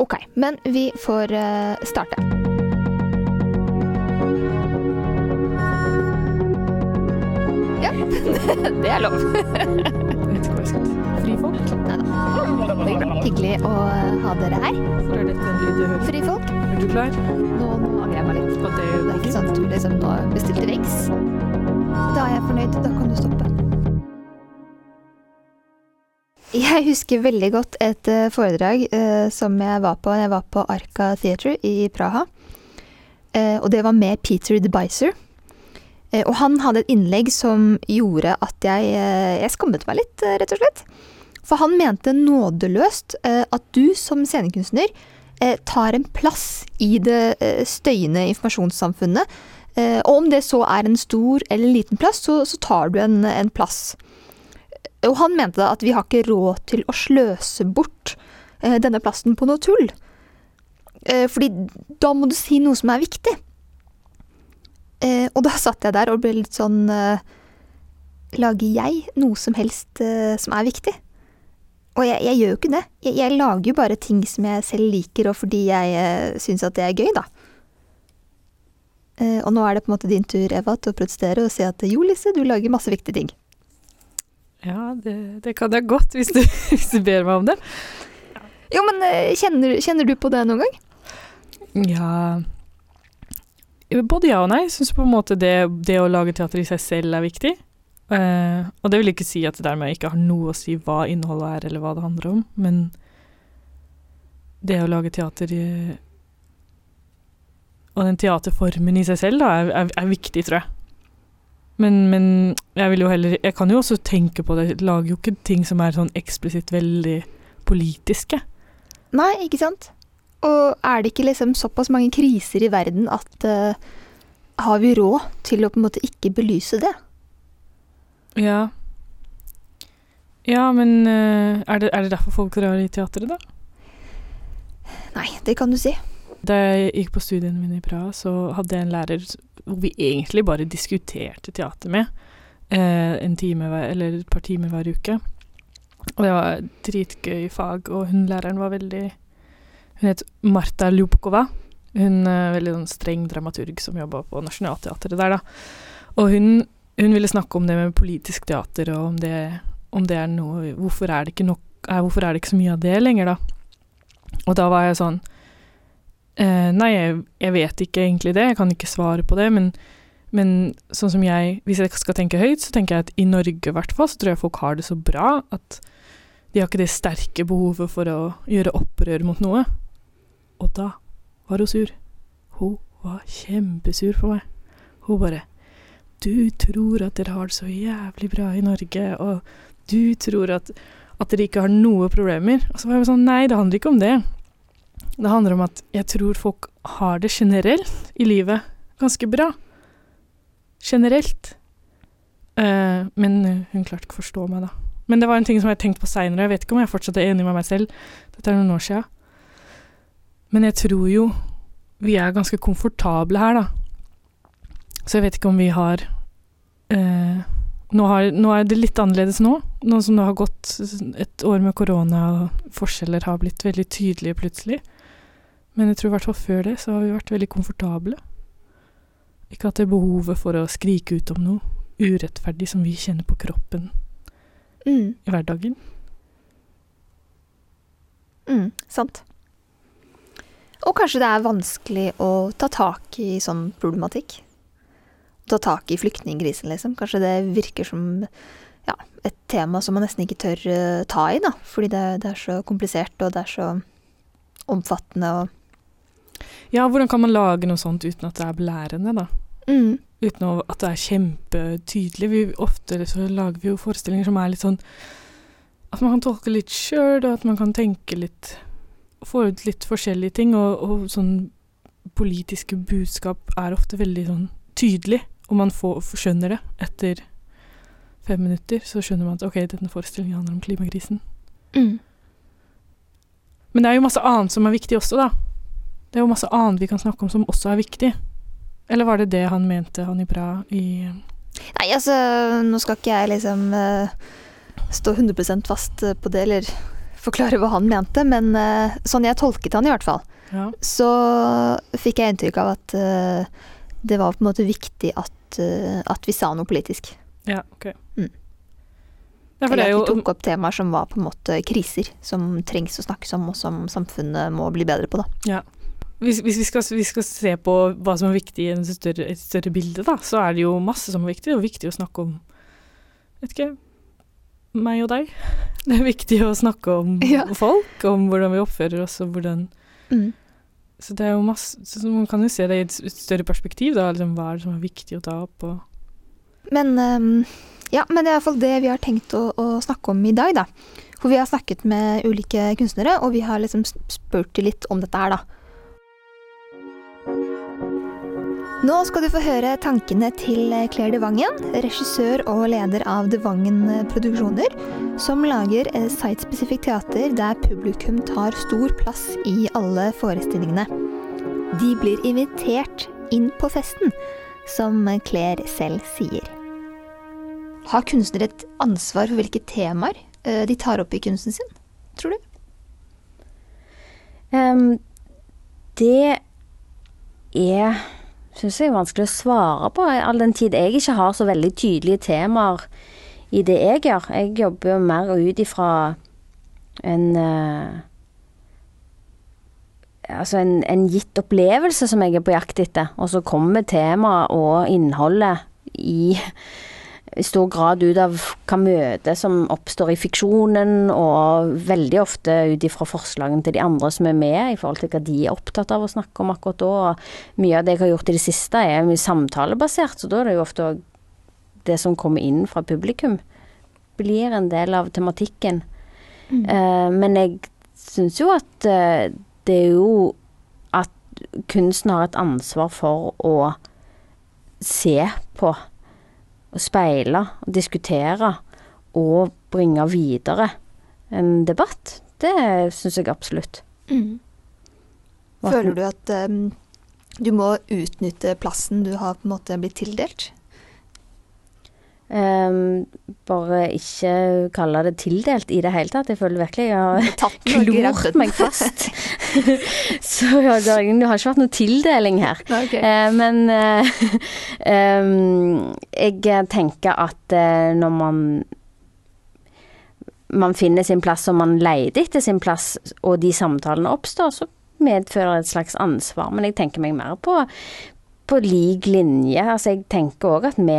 Ok, men vi får uh, starte. Ja, det er lov. Vet ikke da. Frifolk? Hyggelig å ha dere her. Er hører? Frifolk. Er du klar? Nå, nå angrer jeg meg litt. Det er ikke sånn at du liksom nå bestilte riks. Da er jeg fornøyd. Da kan du stoppe. Jeg husker veldig godt et eh, foredrag eh, som jeg var på. Jeg var på Arca Theatre i Praha. Eh, og det var med Peter DeBiser. Eh, og han hadde et innlegg som gjorde at jeg, eh, jeg skammet meg litt, eh, rett og slett. For han mente nådeløst at du som scenekunstner tar en plass i det støyende informasjonssamfunnet. Og om det så er en stor eller liten plass, så, så tar du en, en plass. Og han mente da at vi har ikke råd til å sløse bort eh, denne plasten på noe tull. Eh, fordi da må du si noe som er viktig. Eh, og da satt jeg der og ble litt sånn eh, Lager jeg noe som helst eh, som er viktig? Og jeg, jeg gjør jo ikke det. Jeg, jeg lager jo bare ting som jeg selv liker, og fordi jeg eh, syns at det er gøy, da. Eh, og nå er det på en måte din tur, Eva, til å protestere og si at jo, Lise, du lager masse viktige ting. Ja, det, det kan jeg godt, hvis du, hvis du ber meg om det. Jo, men eh, kjenner, kjenner du på det noen gang? Ja Både ja og nei. Jeg syns på en måte det, det å lage teater i seg selv er viktig. Uh, og det vil ikke si at det dermed ikke har noe å si hva innholdet er, eller hva det handler om, men det å lage teater i, Og den teaterformen i seg selv, da, er, er, er viktig, tror jeg. Men, men jeg vil jo heller Jeg kan jo også tenke på det. Jeg lager jo ikke ting som er sånn eksplisitt veldig politiske. Nei, ikke sant? Og er det ikke liksom såpass mange kriser i verden at uh, har vi råd til å på en måte ikke belyse det? Ja. Ja, men uh, er, det, er det derfor folk drar i teatret, da? Nei, det kan du si. Da jeg gikk på studiene mine i Praha, så hadde jeg en lærer hvor vi egentlig bare diskuterte teater med. Eh, en time eller et par timer hver uke. Og det var dritgøy fag, og hun læreren var veldig Hun het Marta Ljubkova. Hun er veldig sånn streng dramaturg som jobba på Nationaltheatret der, da. Og hun, hun ville snakke om det med politisk teater, og om det, om det er noe Hvorfor er det nok eh, Hvorfor er det ikke så mye av det lenger, da? Og da var jeg sånn Eh, nei, jeg, jeg vet ikke egentlig det. Jeg kan ikke svare på det. Men, men sånn som jeg Hvis jeg skal tenke høyt, så tenker jeg at i Norge i hvert fall, så tror jeg folk har det så bra at de har ikke det sterke behovet for å gjøre opprør mot noe. Og da var hun sur. Hun var kjempesur på meg. Hun bare Du tror at dere har det så jævlig bra i Norge, og du tror at, at dere ikke har noe problemer. Og så var jeg sånn Nei, det handler ikke om det. Det handler om at jeg tror folk har det generelt i livet ganske bra. Generelt. Uh, men hun klarte ikke å forstå meg, da. Men det var en ting som jeg tenkte på seinere. Jeg vet ikke om jeg fortsatt er enig med meg selv. Dette er noen år sia. Men jeg tror jo vi er ganske komfortable her, da. Så jeg vet ikke om vi har eh, nå, har nå er det litt annerledes nå. Nå som det har gått et år med korona og forskjeller har blitt veldig tydelige plutselig. Men jeg tror i hvert fall før det så har vi vært veldig komfortable. Ikke at det behovet for å skrike ut om noe urettferdig som vi kjenner på kroppen Mm, i hverdagen. mm, sant. Og kanskje det er vanskelig å ta tak i sånn problematikk. Ta tak i flyktningkrisen, liksom. Kanskje det virker som ja, et tema som man nesten ikke tør eh, ta i, da. Fordi det, det er så komplisert, og det er så omfattende og Ja, hvordan kan man lage noe sånt uten at det er belærende, da? mm, Uten at det er kjempetydelig. Vi, ofte så lager vi jo forestillinger som er litt sånn At man kan tolke litt sjøl, og at man kan tenke litt Få ut litt forskjellige ting. Og, og sånn politiske budskap er ofte veldig sånn tydelig, og man får, skjønner det etter fem minutter. Så skjønner man at ok, denne forestillingen handler om klimakrisen. mm. Men det er jo masse annet som er viktig også, da. Det er jo masse annet vi kan snakke om som også er viktig. Eller var det det han mente, han i bra i Nei, altså, nå skal ikke jeg liksom eh, stå 100% fast eh, på det, eller forklare hva han mente, men eh, sånn jeg tolket han i hvert fall, Ja. så fikk jeg inntrykk av at uh, det var på en måte viktig at, at vi sa noe politisk. ja, ok. Mm. Ja, Eller er at vi jo tok opp temaer som var på en måte kriser, som trengs å snakkes om, og som samfunnet må bli bedre på, da. Hvis, hvis vi, skal, vi skal se på hva som er viktig i større, et større bilde, da, så er det jo masse som er viktig. Det er viktig å snakke om Vet ikke meg og deg. Det er viktig å snakke om Ja. folk, om hvordan vi oppfører oss og hvordan Mm. Så det er jo masse så Man kan jo se det i et større perspektiv, da. Liksom, hva er det som er viktig å ta opp, og Men um, ja, men det er iallfall det vi har tenkt å, å snakke om i dag, da. For vi har snakket med ulike kunstnere, og vi har liksom spurt de litt om dette her, da. Nå skal du få høre tankene til Claire Devangen, regissør og leder av Devangen Produksjoner, som lager eh, sitespesifikt teater der publikum tar stor plass i alle forestillingene. De blir invitert inn på festen, som Claire selv sier. Har kunstnere et ansvar for hvilke temaer eh, de tar opp i kunsten sin, tror du? Um, det er syns jeg er vanskelig å svare på, all den tid jeg ikke har så veldig tydelige temaer i det jeg gjør. Jeg jobber jo mer ut ifra en eh, Altså en, en gitt opplevelse som jeg er på jakt etter, og så kommer temaet og innholdet i i stor grad ut av hva møte som oppstår i fiksjonen, og veldig ofte ut ifra forslagene til de andre som er med, i forhold til hva de er opptatt av å snakke om akkurat da. Og mye av det jeg har gjort i det siste, er mye samtalebasert, så da er det jo ofte det som kommer inn fra publikum, blir en del av tematikken. Eh, men jeg syns jo at uh, det er jo at kunsten har et ansvar for å se på å speile og diskutere og bringe videre en debatt. Det syns jeg absolutt. Mm. Føler du at um, du må utnytte plassen du har på en måte blitt tildelt? Ehm, bare ikke kalle det tildelt i det hele tatt. Jeg føler virkelig jeg har klort meg fast. Så ja, det, har ikke vært noe tildeling her. Okay. Uh, men uh, um, jeg tenker at uh, når man man finner sin plass og man leter etter sin plass, og de samtalene oppstår, så medfører det et slags ansvar. Men jeg tenker meg mer på, på lik linje. Altså, jeg tenker òg at vi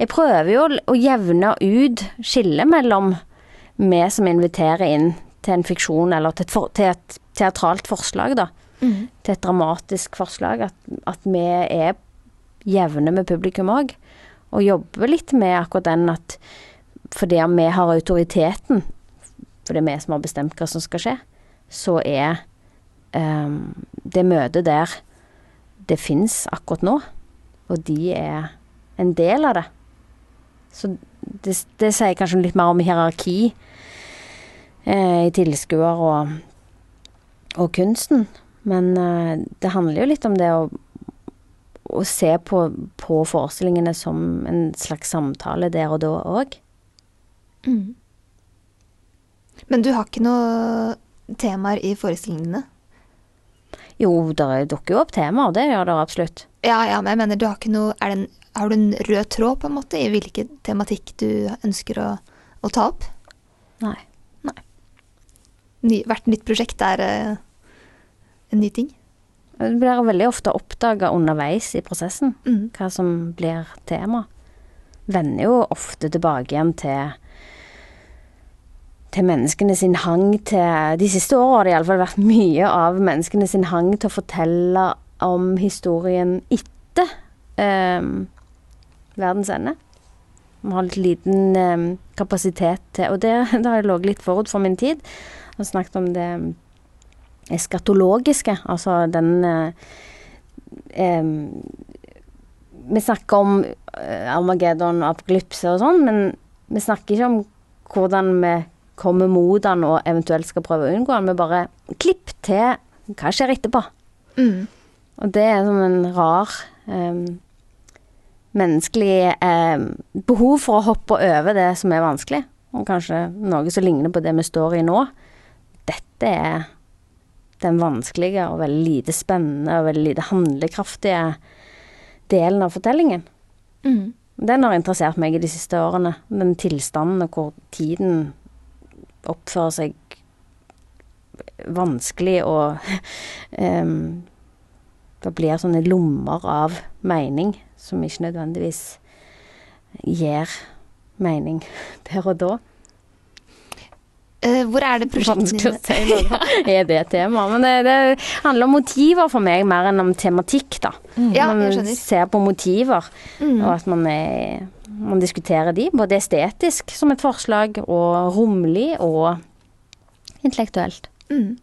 Jeg prøver jo å- jevne ut skillet mellom vi som inviterer inn til en fiksjon, eller til et, for, til et teatralt forslag, da Mm. til et dramatisk forslag, at, at vi er jevne med publikum òg. Og jobber litt med akkurat den at fordi vi har autoriteten, for det er vi som har bestemt hva som skal skje, så er um, det møtet der det fins akkurat nå, og de er en del av det. Så det, det sier kanskje litt mer om hierarki eh, i tilskuer og, og kunsten. Men eh, det handler jo litt om det å, å se på, på forestillingene som en slags samtale der og da òg. Mm. Men du har ikke noe temaer i forestillingene dine? Jo, det dukker jo opp temaer, det gjør det absolutt. Ja, ja, men jeg mener, du har ikke noe er det en, Har du en rød tråd, på en måte, i hvilken tematikk du ønsker å, å ta opp? Nei. Ny, hvert nytt prosjekt er uh, en ny ting? Det blir veldig ofte oppdaga underveis i prosessen Mm. hva som blir tema. Vender jo ofte tilbake igjen til til menneskene sin hang til De siste åra har det iallfall vært mye av menneskene sin hang til å fortelle om historien etter um, verdens ende. Vi har litt liten em, kapasitet til Og det, det har jeg ligget litt forut for min tid. og snakket om det eskatologiske, altså den eh, Vi snakker om eh, Armageddon og apokalypse og sånn, men vi snakker ikke om hvordan vi kommer mot han og eventuelt skal prøve å unngå han, men bare klipp til hva skjer etterpå. Mm. Og det er som en rar um, menneskelig um, behov for å hoppe over det som er vanskelig. Og kanskje noe som ligner på det vi står i nå. dette er den vanskelige og veldig lite spennende og veldig lite handlekraftige delen av fortellingen. Mm. Den har interessert meg i de siste årene. Den tilstanden og hvor tiden oppfører seg vanskelig og um, Det blir sånne lommer av mening som ikke nødvendigvis gir mening der og da. Eh, hvor er det prosjektene Vanskelig dine si er det tema? Men det, det handler om motiver for meg mer enn om tematikk, da. Ja, man ser på motiver, Mm. og at man, er, man diskuterer de, både estetisk som et forslag, og romlig og intellektuelt. Mm.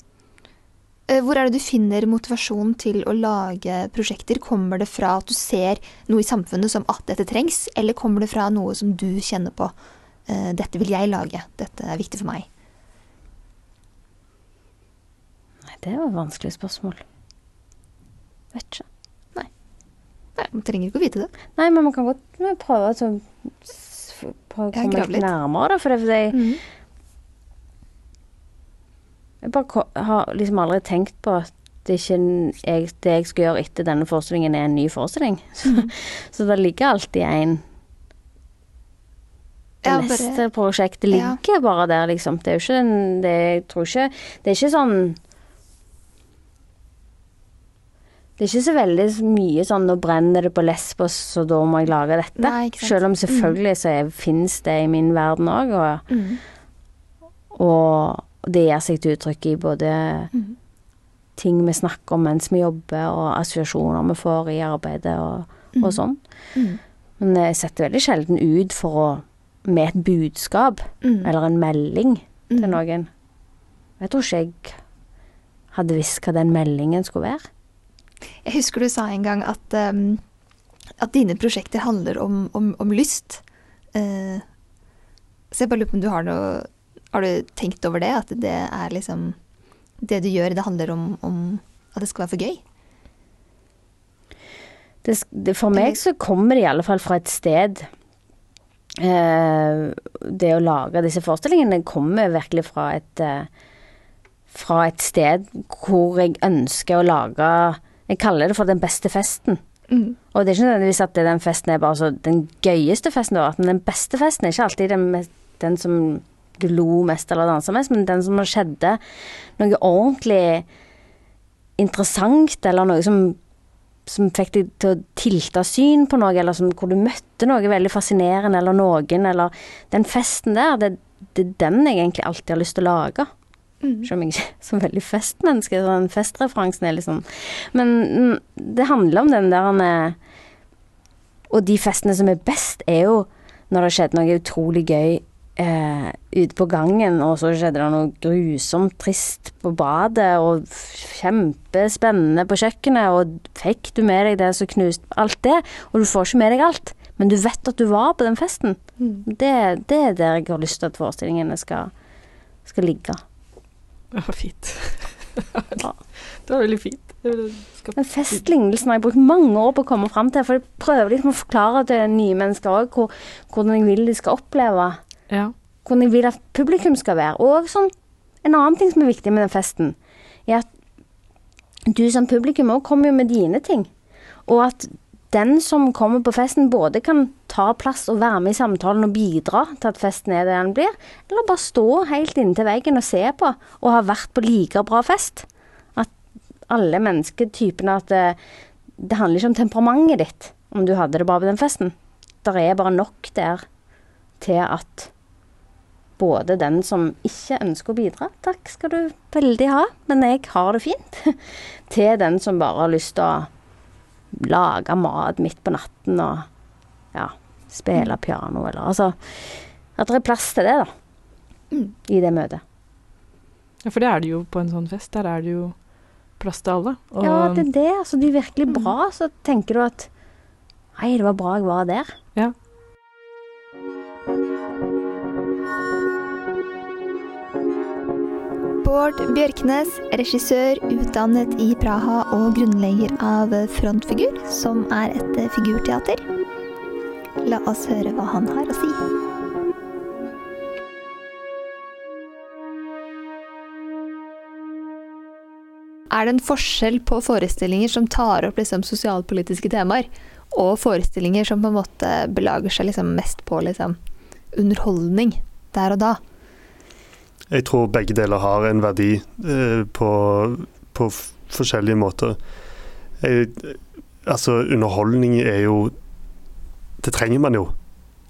Eh, Hvor er det du finner motivasjon til å lage prosjekter? Kommer det fra at du ser noe i samfunnet som at dette trengs, eller kommer det fra noe som du kjenner på? eh, Dette vil jeg lage, dette er viktig for meg. Nei, det jo et vanskelig spørsmål. Vet ikke. Nei, Man trenger ikke å vite det. Nei, men man kan godt prøve å prøve å komme litt nærmere da, for det, er fordi Mm. Jeg bare har liksom aldri tenkt på at det, ikke, jeg, det jeg skal gjøre etter denne forestillingen, er en ny forestilling. Så, Mm. så det ligger alltid en Det Ja, neste prosjektet ligger bare der, liksom. Det er jo ikke en det, Jeg tror ikke Det er ikke sånn Det er ikke så veldig mye sånn 'nå brenner det på Lesbos, så da må jeg lage dette'. Nei. Selv om selvfølgelig så fins det i min verden òg, og, Mm. og det gir seg til uttrykk i både Mm. ting vi snakker om mens vi jobber, og assosiasjoner vi får i arbeidet og, og sånn. Mm. Men jeg setter veldig sjelden ut for å med et budskap Mm. eller en melding til Mm. noen. Jeg tror ikke jeg hadde visst hva den meldingen skulle være. Jeg husker du sa en gang at, um, at dine prosjekter handler om, om, om lyst. Uh, så jeg bare lurer på om du har noe Har du tenkt over det? At det er liksom Det du gjør, det handler om, om at det skal være for gøy? Det, det, for meg så kommer det i alle fall fra et sted Uh, Det å lage disse forestillingene kommer virkelig fra et uh, Fra et sted hvor jeg ønsker å lage Jeg kaller det for den beste festen. Mm. Og det er ikke nødvendigvis at den festen er bare så den gøyeste festen du har hatt, men den beste festen er ikke alltid den, den som du lo mest eller dansa mest, men den som skjedde noe ordentlig interessant, eller noe som, som fikk deg til å tilte syn på noe, eller som, hvor du møtte noe veldig fascinerende, eller noen, eller Den festen der, det, det er den jeg egentlig alltid har lyst til å lage. Mm. Selv om jeg ikke er så veldig festmenneske, så den festreferansen er liksom Men det handler om den der Og de festene som er best, er jo når det har skjedd noe utrolig gøy eh, ute på gangen, og så skjedde det noe grusomt trist på badet, og kjempespennende på kjøkkenet, og fikk du med deg det som knuste Alt det. Og du får ikke med deg alt, men du vet at du var på den festen. Mm. Det, det er der jeg har lyst til at forestillingene skal, skal ligge. Det var fint. Ja. Det var veldig fint. Men festlignelsen har jeg brukt mange år på å komme fram til, for jeg prøver liksom å forklare til nye mennesker òg hvor, hvordan jeg vil de skal oppleve Ja. hvordan jeg vil at publikum skal være. Og sånn, en annen ting som er viktig med den festen, er at du som publikum òg kommer jo med dine ting. Og at den som kommer på festen, både kan ta plass og være med i samtalen og bidra til at festen er det den blir, eller bare stå helt inntil veggen og se på, og ha vært på like bra fest. At alle mennesketypene At det, det handler ikke om temperamentet ditt, om du hadde det bra på den festen. Det er bare nok der til at både den som ikke ønsker å bidra, takk skal du veldig ha, men jeg har det fint, til den som bare har lyst til å lage mat midt på natten og ja, spille piano eller altså At det er plass til det, da, Mm. i det møtet. ja, for det er det jo på en sånn fest. Der er det jo plass til alle. Og Ja, det er det. Altså, de er virkelig Mm. bra, så tenker du at Hei, det var bra jeg var der. ja. Bård Bjørknes, regissør, utdannet i Praha og grunnlegger av Frontfigur, som er et figurteater. La oss høre hva han har å si. Er det en forskjell på forestillinger som tar opp liksom, sosialpolitiske temaer, og forestillinger som på en måte belager seg liksom, mest på liksom, underholdning der og da? Jeg tror begge deler har en verdi eh, på, på forskjellige måter. Jeg, altså, underholdning er jo Det trenger man jo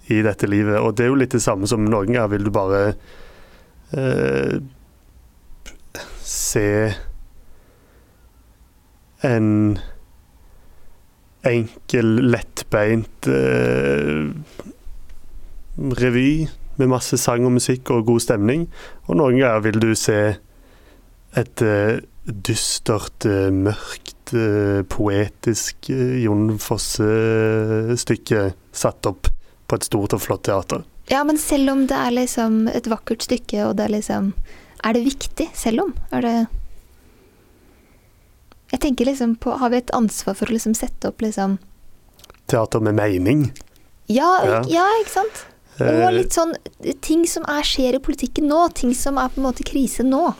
i dette livet. Og det er jo litt det samme som noen ganger vil du bare eh, se en enkel, lettbeint eh, revy med masse sang og musikk og god stemning. Og noen ganger vil du se et uh, dystert, uh, mørkt, uh, poetisk Jon Fosse-stykke satt opp på et stort og flott teater. Ja, men selv om det er liksom et vakkert stykke, og det er liksom Er det viktig selv om? Er det Jeg tenker liksom på Har vi et ansvar for å liksom sette opp liksom Teater med mening. Ja, Ja. ja ikke sant? Og Eh, litt sånn ting som er, skjer i politikken nå. Ting som er på en måte krise nå.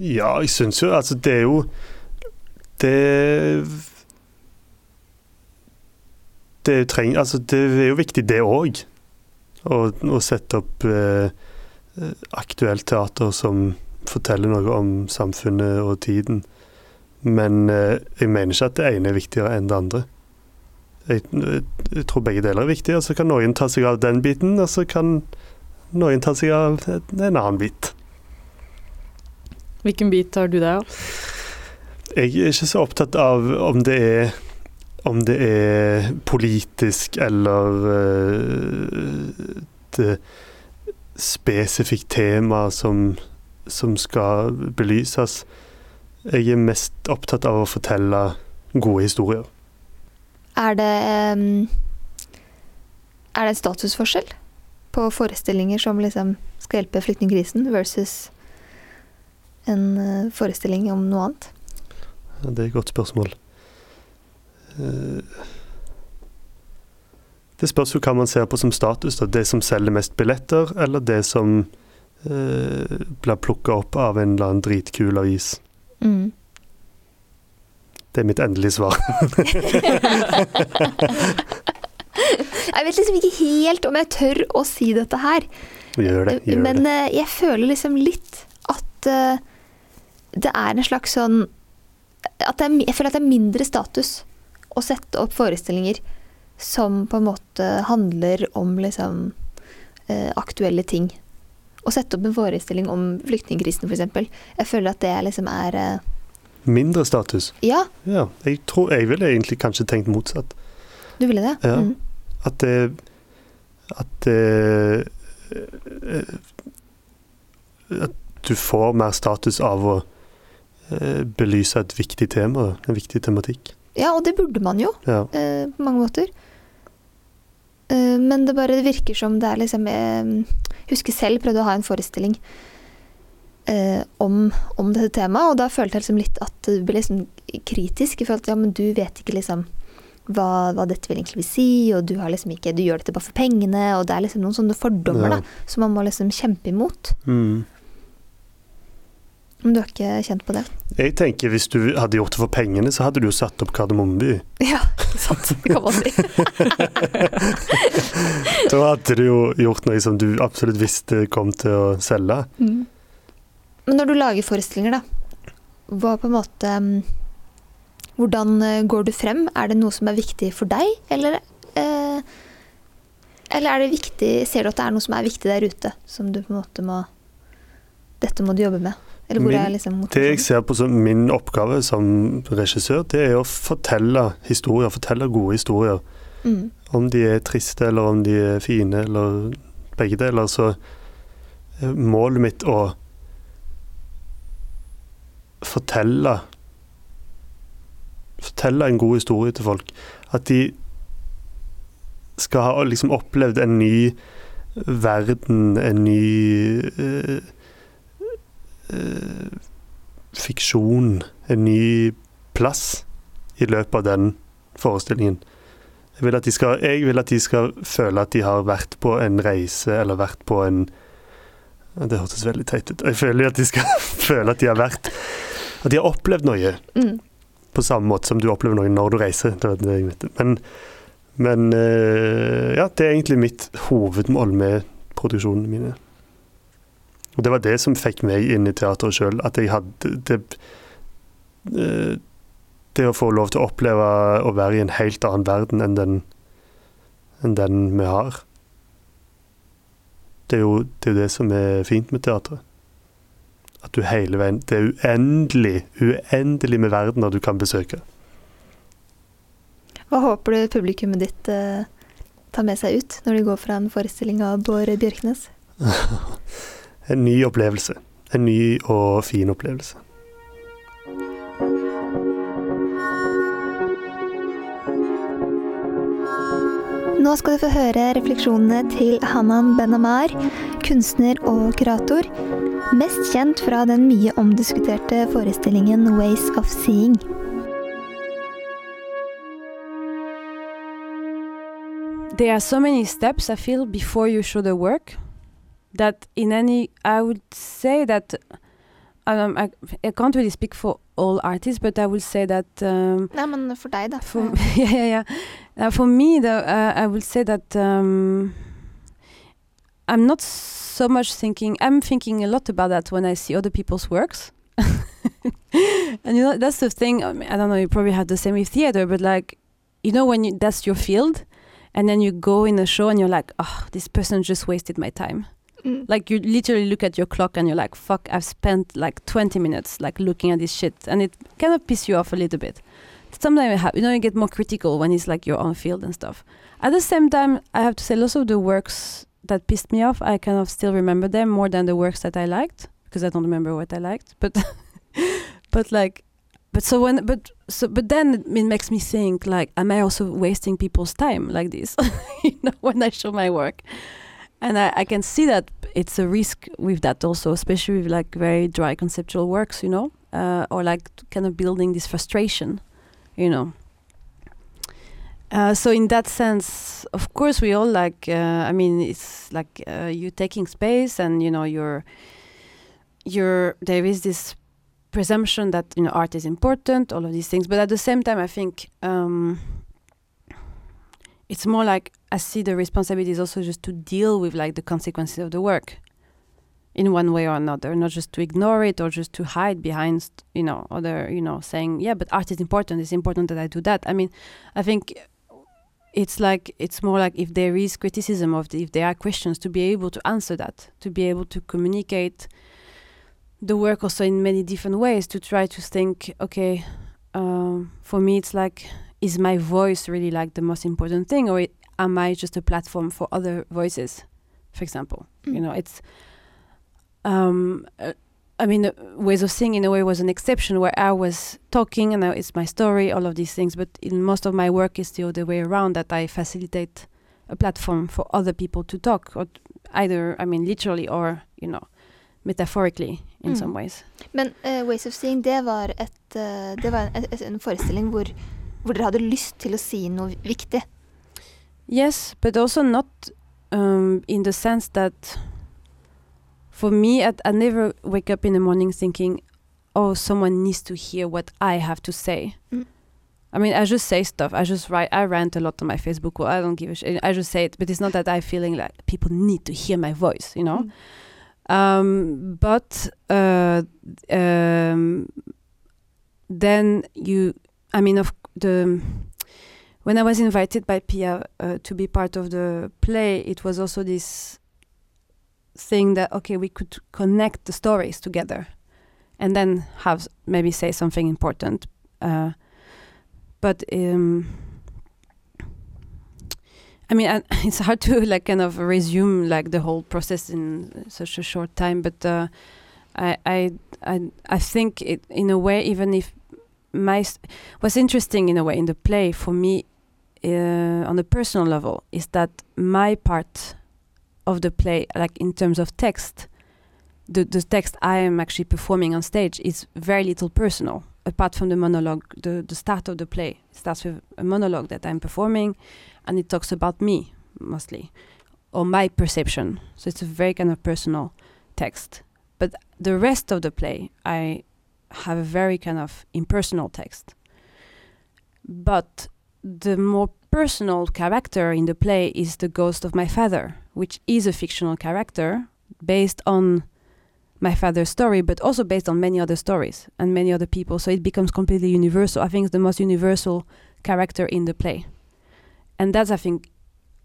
Ja, jeg syns jo Altså, det er jo Det Det, treng, altså, det er jo viktig, det òg. Å, å sette opp eh, aktuelt teater som forteller noe om samfunnet og tiden. Men eh, jeg mener ikke at det ene er viktigere enn det andre. Jeg, jeg tror begge deler er viktige, og så kan noen ta seg av den biten, og så kan noen ta seg av en annen bit. Hvilken bit tar du deg av? Jeg er ikke så opptatt av om det er om det er politisk eller uh, et spesifikt tema som, som skal belyses. Jeg er mest opptatt av å fortelle gode historier. Er det Er det en statusforskjell på forestillinger som liksom skal hjelpe flyktningkrisen, versus en eh, forestilling om noe annet? Ja, det er et godt spørsmål. Eh, Det spørs jo hva man ser på som status. Da. Det som selger mest billetter, eller det som eh, blir plukka opp av en eller annen dritkul avis. Mm. Det er mitt endelige svar. Jeg vet liksom ikke helt om jeg tør å si dette her. Gjør det. Gjør Men det. eh, jeg føler liksom litt at eh, det er en slags sånn at er, Jeg føler at det er mindre status å sette opp forestillinger som på en måte handler om liksom eh, aktuelle ting. Å sette opp en forestilling om flyktningkrisen, f.eks. Jeg føler at det liksom er Mindre status. Ja, Ja. Jeg tror jeg ville egentlig kanskje tenkt motsatt. du ville det? Ja. Mm. At det At det eh, At du får mer status av å eh, belyse et viktig tema, en viktig tematikk. ja, og det burde man jo. Ja. eh, på mange måter. Eh, men det bare virker som det er liksom eh, Jeg husker selv prøvde å ha en forestilling eh, om, om dette temaet, og da følte jeg liksom litt at du ble liksom kritisk. I forhold til ja, men du vet ikke liksom hva, hva dette vil egentlig vil si, og du har liksom ikke Du gjør dette bare for pengene, og det er liksom noen sånne fordommer Ja. da, som man må liksom kjempe imot. Mm. Men du har ikke kjent på det? Jeg tenker Hvis du hadde gjort det for pengene, så hadde du jo satt opp Kardemommeby. Ja, sant. Det kan man si. Da hadde du jo gjort noe som du absolutt visste kom til å selge. Mm. Men når du lager forestillinger, da, hva på en måte mm, Hvordan eh, går du frem? Er det noe som er viktig for deg, eller eh, Eller er det viktig Ser du at det er noe som er viktig der ute, som du på en måte må Dette må du jobbe med? Eller hvor Min- er liksom Det jeg ser på som min oppgave som regissør, det er å fortelle historier, fortelle gode historier. Mm. Om de er triste, eller om de er fine, eller begge deler, så er målet mitt å fortelle Fortelle en god historie til folk. At de skal ha liksom opplevd en ny verden, en ny øh, øh, fiksjon, en ny plass i løpet av den forestillingen. Jeg vil, at de skal, jeg vil at de skal føle at de har vært på en reise, eller vært på en Det hørtes veldig teit ut. Jeg føler at de skal føle at de har vært At de har opplevd noe Mm. på samme måte som du opplever noe når du reiser. Men, men eh, ja, det er egentlig mitt hovedmål med produksjonene mine. Og det var det som fikk meg inn i teateret sjøl. At jeg hadde det, eh, det å få lov til å oppleve å være i en helt annen verden enn den, enn den vi har. Det er jo det, er det som er fint med teatret. At du hele veien Det er uendelig, uendelig med verdener du kan besøke. Hva håper du publikummet ditt eh, tar med seg ut når de går fra en forestilling av Bård Bjørknes? En ny opplevelse. En ny og fin opplevelse. Nå skal du få høre refleksjonene til Hanan Benamar, kunstner og kurator. Mest kjent fra den mye omdiskuterte forestillingen 'Ways of Seeing'. there are so many steps I feel before you show the work that in any I would say that um, I, I can't really speak for all artists, but I would say that um, Nei, men for deg, da. for yeah yeah yeah uh, for me the, uh, I would say that um, I'm not so much thinking I'm thinking a lot about that when I see other people's works. and you know that's the thing I, mean, I don't know you probably have the same with theater but like you know when you that's your field and then you go in a show and you're like oh this person just wasted my time Mm. like you literally look at your clock and you're like fuck i've spent like 20 minutes like looking at this shit and it kind of piss you off a little bit sometimes you, have, you know you get more critical when it's like your own field and stuff at the same time i have to say lots of the works that pissed me off i kind of still remember them more than the works that i liked because i don't remember what i liked but but like but so when but so but then it makes me think like am i also wasting people's time like this you know when i show my work? And I, I can see that it's a risk with that also especially with like very dry conceptual works you know uh, or like kind of building this frustration you know uh, so in that sense of course we all like uh, i mean it's like uh, you taking space and you know you're you're there is this presumption that you know art is important all of these things but at the same time i think um, it's more like I see the responsibility is also just to deal with like the consequences of the work in one way or another, not just to ignore it or just to hide behind, you know, other, you know, saying, yeah, but art is important. It's important that I do that. I mean, I think it's like, it's more like if there is criticism of the, if there are questions to be able to answer that, to be able to communicate the work also in many different ways, to try to think, okay, um, for me, it's like, is my voice really like the most important thing or it, am I just a platform for other voices, for example? You Mm. know, it's. Um, uh, I mean, ways of seeing in a way was an exception where I was talking and it's my story, all of these things. But in most of my work, is the other way around that I facilitate a platform for other people to talk, or either I mean literally or you know metaphorically in Mm. some ways. Men uh, Ways of Seeing, det var, et, uh, det var en, et, en forestilling hvor, hvor dere hadde lyst til å si noe viktig. Yes, but also not um, in the sense that for me, I, I never wake up in the morning thinking, oh, someone needs to hear what I have to say. Mm. I mean, I just say stuff. I just write. I rant a lot on my Facebook. Well, I don't give a shit. I just say it, but it's not that I'm feeling like people need to hear my voice. You know. Mm. Um, but uh, um, then you, I mean, of the when I was invited by Pia uh, to be part of the play, it was also this thing that okay, we could connect the stories together, and then have maybe say something important. Uh, but um, I mean, it's hard to like kind of resume like the whole process in such a short time. But uh, I, I, I, I think it in a way, even if my what's interesting in a way in the play for me, uh, on a personal level, is that my part of the play, like in terms of text, the the text I am actually performing on stage is very little personal. Apart from the monologue, the the start of the play it starts with a monologue that I'm performing, and it talks about me mostly, or my perception. So it's a very kind of personal text, but the rest of the play, I have a very kind of impersonal text. But the more personal character in the play is the ghost of my father, which is a fictional character based on my father's story, but also based on many other stories and many other people. So it becomes completely universal. I think it's the most universal character in the play, and that's I think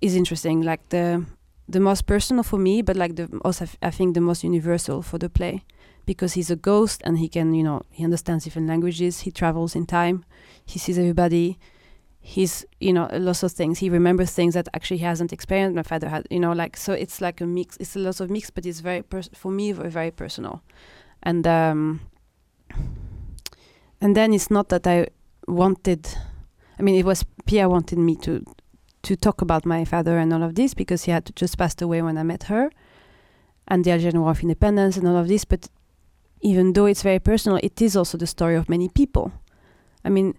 is interesting. Like the the most personal for me, but like the also I think the most universal for the play, because he's a ghost and he can you know he understands different languages. He travels in time. He sees everybody. He's you know lots of things. He remembers things that actually he hasn't experienced. My father had you know like so it's like a mix. It's a lot of mix, but it's very for me very, very personal, and um, and then it's not that I wanted. I mean, it was Pia wanted me to to talk about my father and all of this because he had just passed away when I met her, and the Algerian War of Independence and all of this. But even though it's very personal, it is also the story of many people. I mean,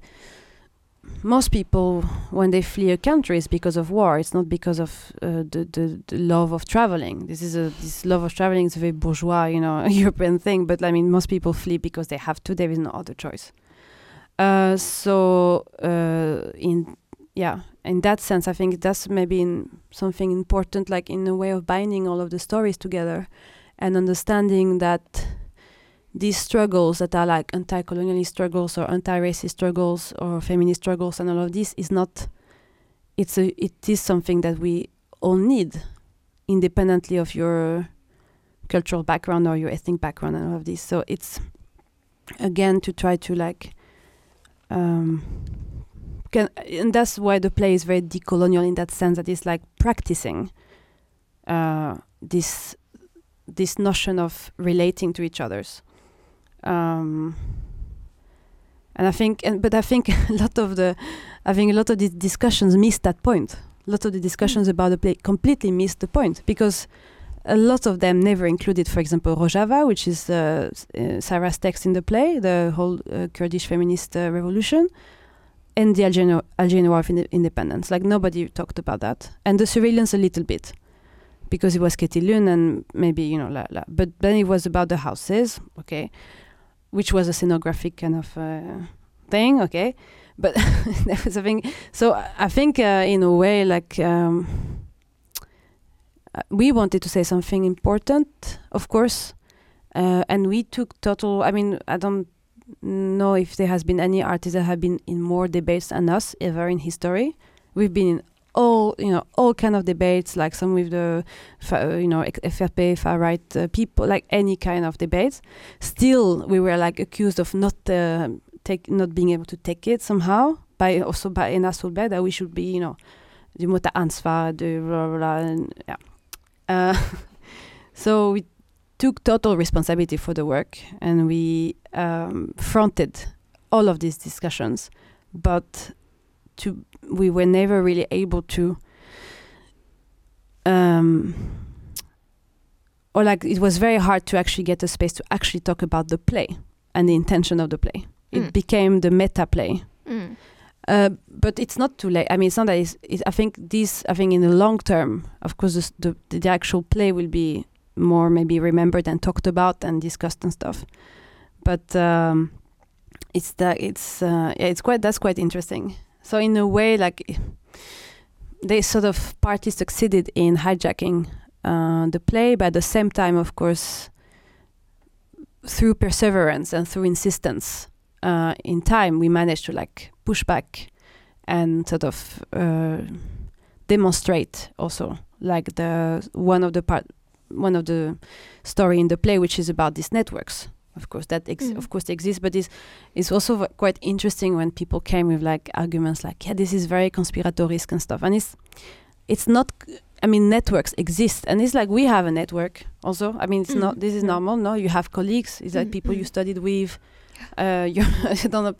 most people when they flee a country is because of war. It's not because of uh, the, the the love of traveling. This is a this love of traveling is a very bourgeois, you know, European thing. But I mean, most people flee because they have to. There is no other choice. Uh, so uh, in yeah, in that sense, I think that's maybe in something important, like in a way of binding all of the stories together, and understanding that these struggles that are like anti-colonialist struggles or anti-racist struggles or feminist struggles and all of this is not. It's a it is something that we all need, independently of your cultural background or your ethnic background and all of this. So it's again to try to like um, can, and that's why the play is very decolonial in that sense that it's like practicing uh, this this notion of relating to each others um, and I think and but I think a lot of the I think a lot of these discussions miss that point a lot of the discussions about the play completely miss the point because a lot of them never included, for example, Rojava, which is uh, uh, Sarah's text in the play, the whole uh, Kurdish feminist uh, revolution, and the Algerian, Algerian War of Inde- Independence. Like nobody talked about that, and the surveillance a little bit, because it was Ketilun and maybe you know, la, la. but then it was about the houses, okay, which was a scenographic kind of uh, thing, okay, but that was a thing. So I think uh, in a way, like. Um, uh, we wanted to say something important, of course, uh, and we took total. I mean, I don't know if there has been any artist that have been in more debates than us ever in history. We've been in all, you know, all kind of debates, like some with the, uh, you know, FRP far right uh, people, like any kind of debates. Still, we were like accused of not uh, take, not being able to take it somehow by also by Ena that we should be, you know, du må ta ansvar, blah blah, blah and yeah. Uh, so we took total responsibility for the work and we um, fronted all of these discussions, but to we were never really able to. Um, or like it was very hard to actually get a space to actually talk about the play and the intention of the play. It Mm. became the meta play. Mm. Uh, but it's not too late. I mean, it's not that it's, it's, I think this. I think in the long term, of course, this, the the actual play will be more maybe remembered and talked about and discussed and stuff. But um, it's that it's uh, yeah, it's quite that's quite interesting. So in a way, like they sort of partly succeeded in hijacking uh, the play, but at the same time, of course, through perseverance and through insistence uh, in time, we managed to like push back and sort of uh, demonstrate also like the one of the part one of the story in the play which is about these networks of course that ex- Mm. of course they exist but it's it's also v- quite interesting when people came with like arguments like yeah this is very conspiratorisk and stuff and it's it's not I mean networks exist and it's like we have a network also I mean it's Mm. not this is normal no you have colleagues it's like Mm, people you mm. studied with Uh, you're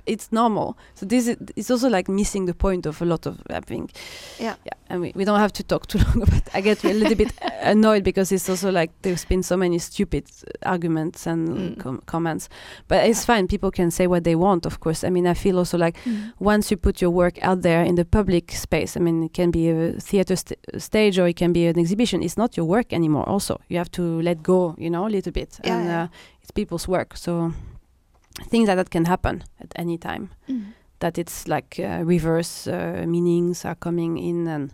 it's normal. So this is it's also like missing the point of a lot of I think. Yeah. Yeah. And we, we don't have to talk too long about. I get a little bit annoyed because it's also like there's been so many stupid arguments and Mm. com- comments. But it's fine. People can say what they want. Of course. I mean, I feel also like once you put your work out there in the public space, I mean, it can be a theater st- stage or it can be an exhibition. It's not your work anymore. Also, you have to let go, you know, a little bit, Yeah, and yeah. Uh, it's people's work. So things like that can happen at any time. Mm. That it's like uh, reverse uh, meanings are coming in and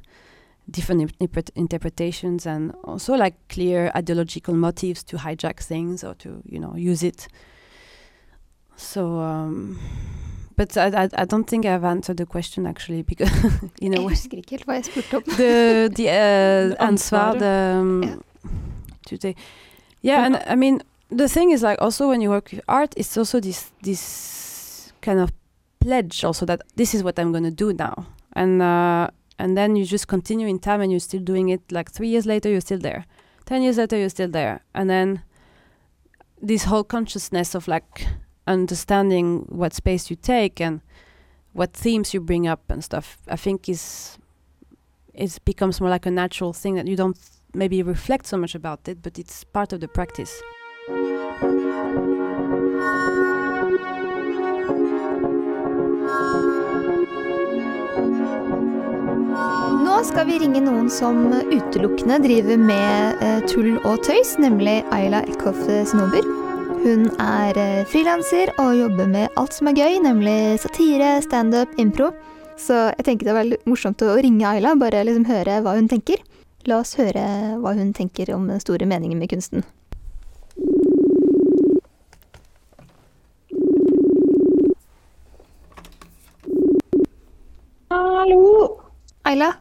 different interpret- interpretations, and also like clear ideological motives to hijack things or to you know use it. So. Um, but I, I, I don't think I've answered the question actually because you know Jeg husker ikke helt hva jeg spurte om. the the uh, The ansvar the um, Yeah. to take yeah and I mean the thing is like also when you work with art it's also this this kind of pledge also that this is what I'm gonna do now. And uh, and then you just continue in time and you're still doing it like three years later you're still there. Ten years later you're still there. And then this whole consciousness of like understanding what space you take and what themes you bring up and stuff I think is it becomes more like a natural thing that you don't maybe reflect so much about it, but it's part of the practice. Nå skal vi ringe noen som utelukkende driver med eh, tull og tøys, nemlig Ayla Eckhoff Snober. Hun er eh, frilanser og jobber med alt som er gøy, nemlig satire, standup, impro. Så jeg tenker det var veldig morsomt å ringe Ayla, bare liksom høre hva hun tenker. La oss høre hva hun tenker om den store meningen med kunsten. Hallo! Ayla,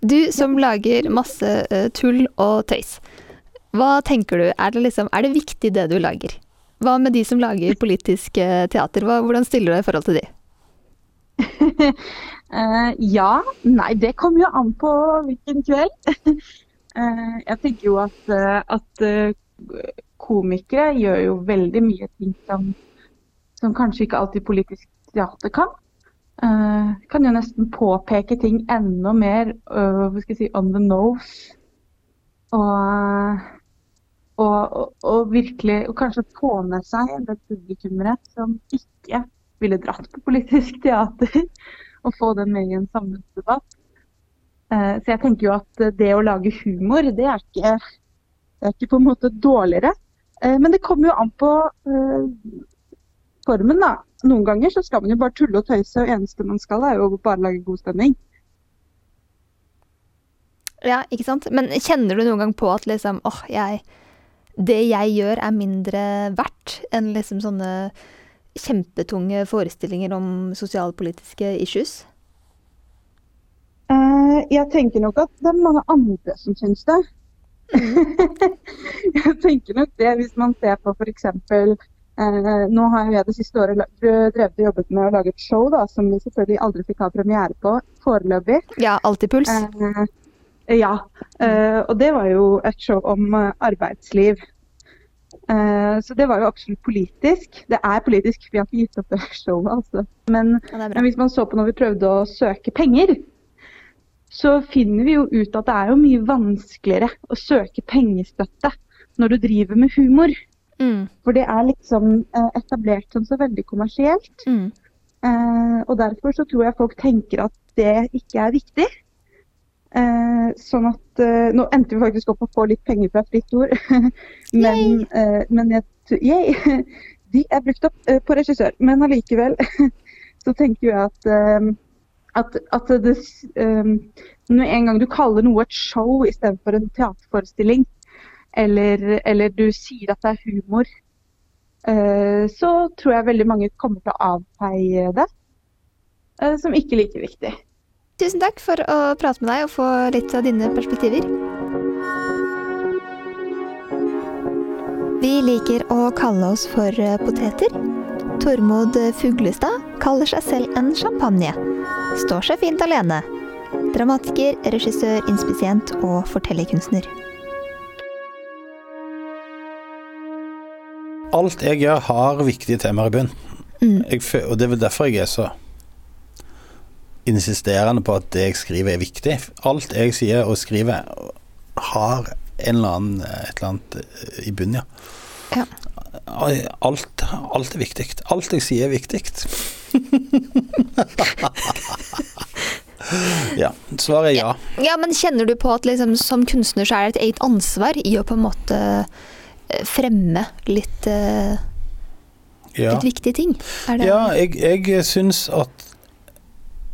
du som lager masse uh, tull og tøys. Hva tenker du, er det, liksom, er det viktig det du lager? Hva med de som lager politisk eh, teater, Hva, hvordan stiller du deg i forhold til de? uh, ja, nei, det kommer jo an på hvilken kveld. Jeg tenker jo at, at komikere gjør jo veldig mye ting som, som kanskje ikke alltid politisk teater kan. Uh, kan jo nesten påpeke ting enda mer uh, hva skal jeg si, on the nose. Og, og, og, virkelig og kanskje få med seg en del som ikke ville dratt på politisk teater, og få den med i en samfunnsdebatt. Uh, Så jeg tenker jo at det å lage humor, det er ikke, det er ikke på en måte dårligere. Eh, Men det kommer jo an på eh, formen, da. Noen ganger så skal man jo bare tulle og tøyse, og eneste man skal er jo bare lage god stemning. Ja, ikke sant? Men kjenner du noen gang på at liksom, åh, jeg, det jeg gjør er mindre verdt enn liksom sånne kjempetunge forestillinger om sosialpolitiske issues? Eh, Jeg tenker nok at det er mange andre som syns det. jeg tenker nok det hvis man ser på f.eks. Eh, nå har jeg det siste året drevet og jobbet med å lage et show da, som vi selvfølgelig aldri fikk ha premiere på foreløpig. Ja, Altipuls. Eh, ja, eh, og det var jo et show om eh, arbeidsliv. Eh, så det var jo absolutt politisk. Det er politisk, vi har ikke gitt opp det showet, altså. Men, Ja, det men hvis man så på når vi prøvde å søke penger, så finner vi jo ut at det er jo mye vanskeligere å søke pengestøtte når du driver med humor. Mm, For det er liksom eh, etablert som så veldig kommersielt. mm. Eh, og derfor så tror jeg folk tenker at det ikke er viktig. Eh, sånn at eh, Nå endte vi faktisk opp å få litt penger fra Fritt Ord, men, eh, men jeg, yay, de er brukt opp eh, på regissør. Men allikevel så tenker jeg at, at, at det Når en gang du kaller noe et show istedenfor en teaterforestilling, eller, eller du sier at det er humor, uh, så tror jeg veldig mange kommer til å avfeie det uh, som ikke like viktig. Tusen takk for å prate med deg og få litt av dine perspektiver. Vi liker å kalle oss for poteter. Tormod Fuglestad kaller seg selv en champagne. Står seg fint alene. Dramatiker, regissør, inspisient og fortellerkunstner. alt jeg gjør, har viktige temaer i bunn. Mm. Og det er vel derfor jeg er så insisterende på at det jeg skriver er viktig. Alt jeg sier og skriver har en eller annen, et eller annet eh, i bunnen, ja. Ja. Alt, alt er viktig. Alt jeg sier er viktig. ja. Svaret er ja. Ja, men kjenner du på at liksom, som kunstner så er det et eget ansvar i å på en måte eh, fremme litt, uh, ja. litt viktige ting? Det, Ja, jeg, jeg syns at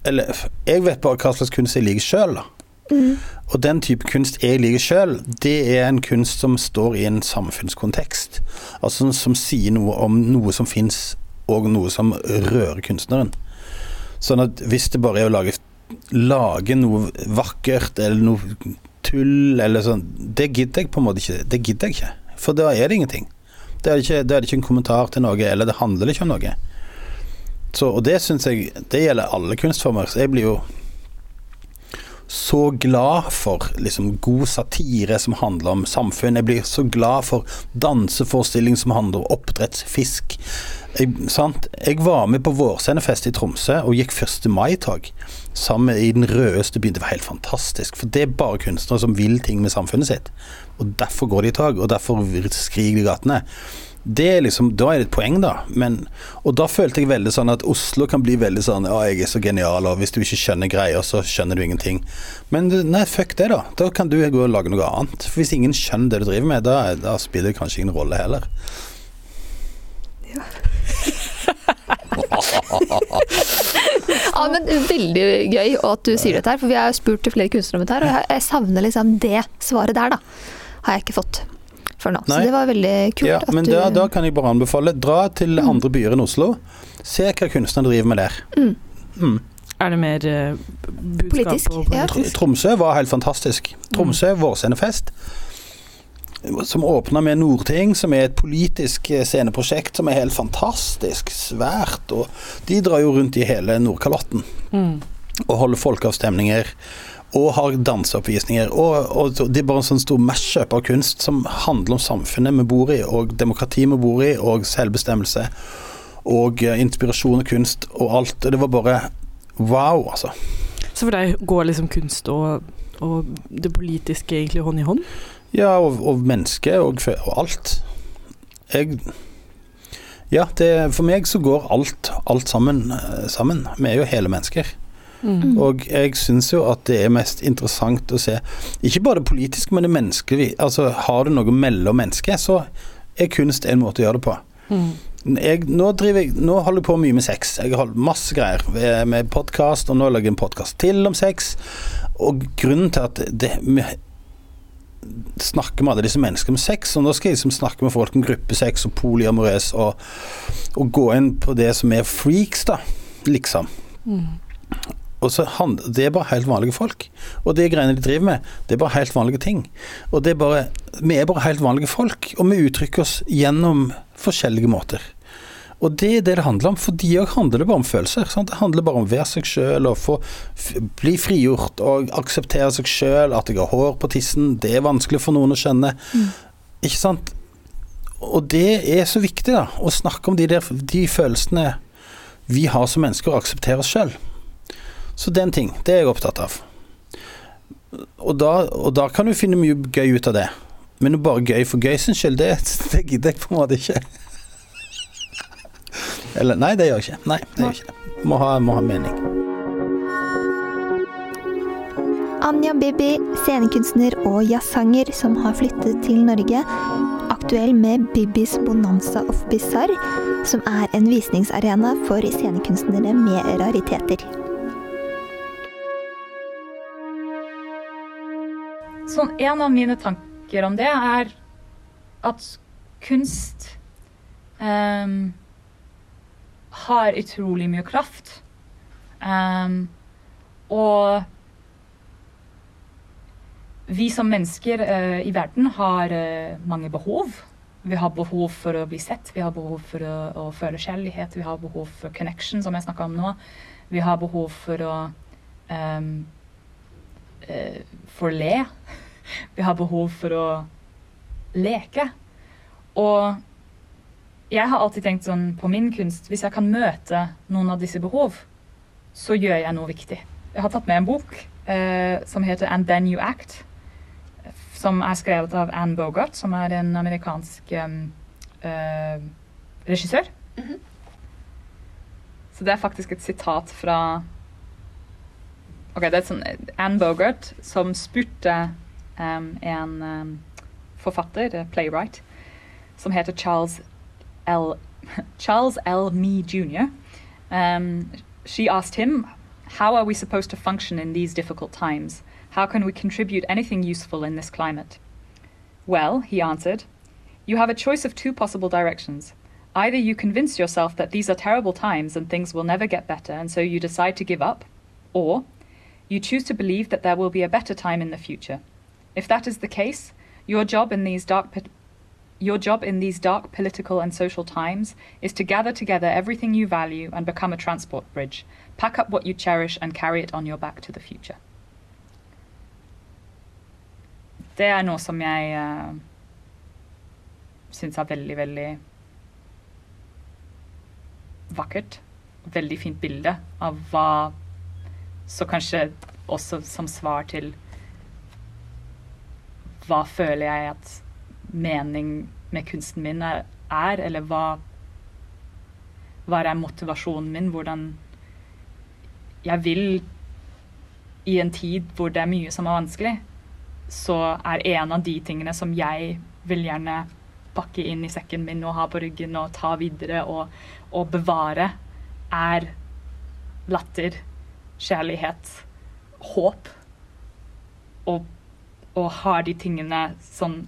Eller jeg vet bare hva slags kunst jeg liker sjøl, da. Og den type kunst jeg liker sjøl, det er en kunst som står i en samfunnskontekst. Altså som, sier noe om noe som fins, og noe som rører kunstneren. Sånn at hvis det bare er å lage, lage noe vakkert eller noe tull eller sånn, det gidder jeg på en måte ikke. Det gidder jeg ikke. For da er det ingenting. Da er er det ikke en kommentar til noe, eller det handler ikke om noe. Så, og det syns jeg Det gjelder alle kunstformer. Så jeg blir jo så glad for liksom, god satire som handler om samfunn. Jeg blir så glad for danseforestilling som handler om oppdrettsfisk. Jeg, jeg var med på Vårscenefest i Tromsø og gikk 1. mai-tog sammen i den rødeste byen. Det var helt fantastisk. For det er bare kunstnere som vil ting med samfunnet sitt. Og derfor går de i tog, og derfor skriker de i gatene. Det er liksom, Da er det et poeng, da. Men, og da følte jeg veldig sånn at Oslo kan bli veldig sånn Ja, jeg er så genial, og hvis du ikke skjønner greier, så skjønner du ingenting. Men nei, fuck det, da. Da kan du gå og lage noe annet. For hvis ingen skjønner det du driver med, da, da spiller det kanskje ingen rolle heller. Ja, men Veldig gøy at du sier dette, her, for vi har spurt flere kunstnere om dette. her, Og jeg savner liksom det svaret der, da. Har jeg ikke fått før nå. Nei. Så det var veldig kult. Ja, at men du, da, da kan jeg bare anbefale dra til andre byer enn Oslo. Se hva kunstnerne driver med der. Mm. Mm. Er det mer eh, budskap Politisk, og ja. Tr- Tromsø var helt fantastisk. Tromsø vårscenefest. Som åpna med Nordting, som er et politisk eh, sceneprosjekt som er helt fantastisk. Svært. Og de drar jo rundt i hele Nordkalotten Mm. og holder folkeavstemninger. Og har danseoppvisninger. Og, og det er bare en sånn stor mashup av kunst som handler om samfunnet vi bor i, og demokrati vi bor i, og selvbestemmelse. Og eh, inspirasjon og kunst og alt. Og det var bare wow, altså. Så for deg går liksom kunst og, og det politiske egentlig hånd i hånd? Ja, og, og menneske og, og alt. Jeg Ja, det, for meg så går alt, alt sammen, eh, sammen. Vi er jo hele mennesker. Mm. Og jeg syns jo at det er mest interessant å se Ikke bare det politiske, men det menneskelige. Altså, har du noe mellom mennesker, så er kunst en måte å gjøre det på. Mm. Jeg, nå, driver jeg, nå holder jeg på mye med sex. Jeg har holdt masse greier med- med podkast, og nå lager jeg en podkast til om sex. Og grunnen til at det, vi snakker med alle disse menneskene om sex, og nå skal jeg liksom snakke med folk om gruppesex og polyamorøs, og, og gå inn på det som er freaks, da, liksom. Mm. Og så han, Det er bare helt vanlige folk. Og det greiene de driver med, det er bare helt vanlige ting. Og det er bare, Vi er bare helt vanlige folk, og vi uttrykker oss gjennom forskjellige måter. Og det er det det handler om. For de òg handler det bare om følelser. Sant? Det handler bare om å være seg sjøl og få bli frigjort og akseptere seg sjøl. At jeg har hår på tissen, det er vanskelig for noen å skjønne. Ikke sant? Og det er så viktig, da. Å snakke om de, der, de følelsene vi har som mennesker, og akseptere oss sjøl. Så det er en ting. Det er jeg opptatt av. Og da, og da kan du finne mye gøy ut av det. Men å bare gøy for gøy sin skyld, det, det gidder jeg på en måte ikke. Eller nei, det gjør jeg ikke. Nei, det gjør ikke. Må ha, må ha mening. Anja Bibi, scenekunstner og jazzsanger som har flyttet til Norge. Aktuell med Bibis Bonanza of Bizarre, som er en visningsarena for scenekunstnere med rariteter. Sånn, en av mine tanker om det er at kunst um, har utrolig mye kraft. Um, og vi som mennesker uh, i verden har uh, mange behov. Vi har behov for å bli sett, vi har behov for å, å føle kjærlighet, vi har behov for connection, som jeg snakka om nå. Vi har behov for å ehm, eh, for le. Vi har behov for å leke. Og jeg har alltid tenkt sånn på min kunst Hvis jeg kan møte noen av disse behov, så gjør jeg noe viktig. Jeg har tatt med en bok eh, som heter And Then You Act. Som er skrevet av Anne Bogart, som er en amerikansk eh, regissør. Så det er faktisk et sitat fra Ok, det er sånn Anne Bogart som spurte um, en um, forfatter, eh, playwright, som heter Charles L. Charles L. Me Jr. Um, she asked him, How are we supposed to function in these difficult times? How can we contribute anything useful in this climate? Well, he answered, You have a choice of two possible directions. Either you convince yourself that these are terrible times and things will never get better, and so you decide to give up, or you choose to believe that there will be a better time in the future. If that is the case, your job in these dark your job in these dark political and social times is to gather together everything you value and become a transport bridge. Pack up what you cherish and carry it on your back to the future. Det er noe som jeg uh, syns er veldig, veldig vakkert. Veldig fint bilde av hva Så kanskje også som svar til Hva føler jeg at mening med kunsten min er, er eller hva Hva er motivasjonen min? Hvordan jeg vil I en tid hvor det er mye som er vanskelig, så er en av de tingene som jeg vil gjerne pakke inn i sekken min og ha på ryggen og ta videre og, og bevare, er latter, kjærlighet, håp. Og, og har de tingene sånn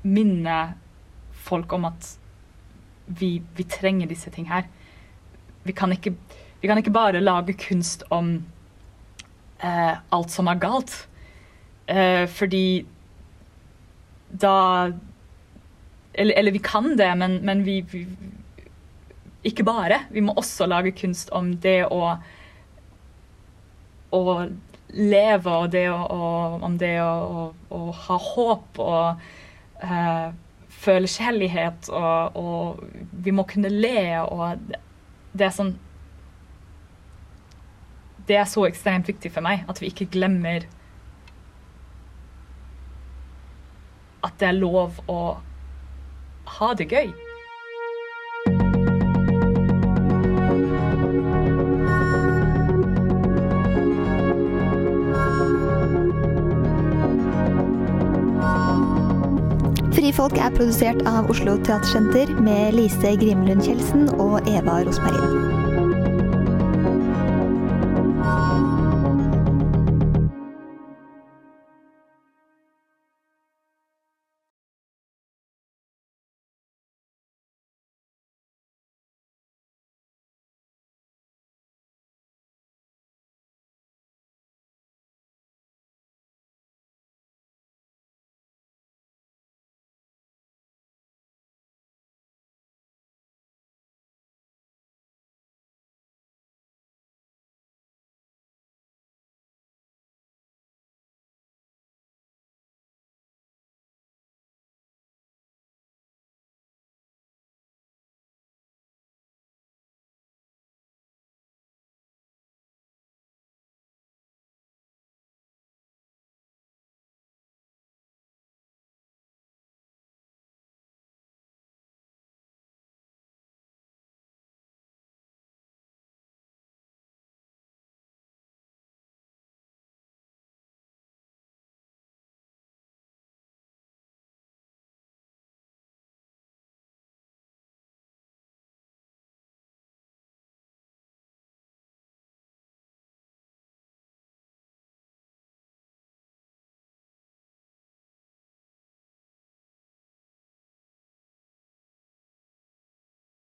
Minne folk om at vi, vi trenger disse ting her. Vi kan ikke, vi kan ikke bare lage kunst om eh, alt som er galt. Eh, fordi da eller, eller, vi kan det, men, men vi, vi, Ikke bare. Vi må også lage kunst om det å å leve, og det å, og, om det å, å, ha håp og uh, føle kjærlighet, og, og vi må kunne le, og det er sånn Det er så ekstremt viktig for meg at vi ikke glemmer at det er lov å ha det gøy. Frifolk er produsert av Oslo Teatersenter med Lise Grimlund Kjeldsen og Eva Rosmarin.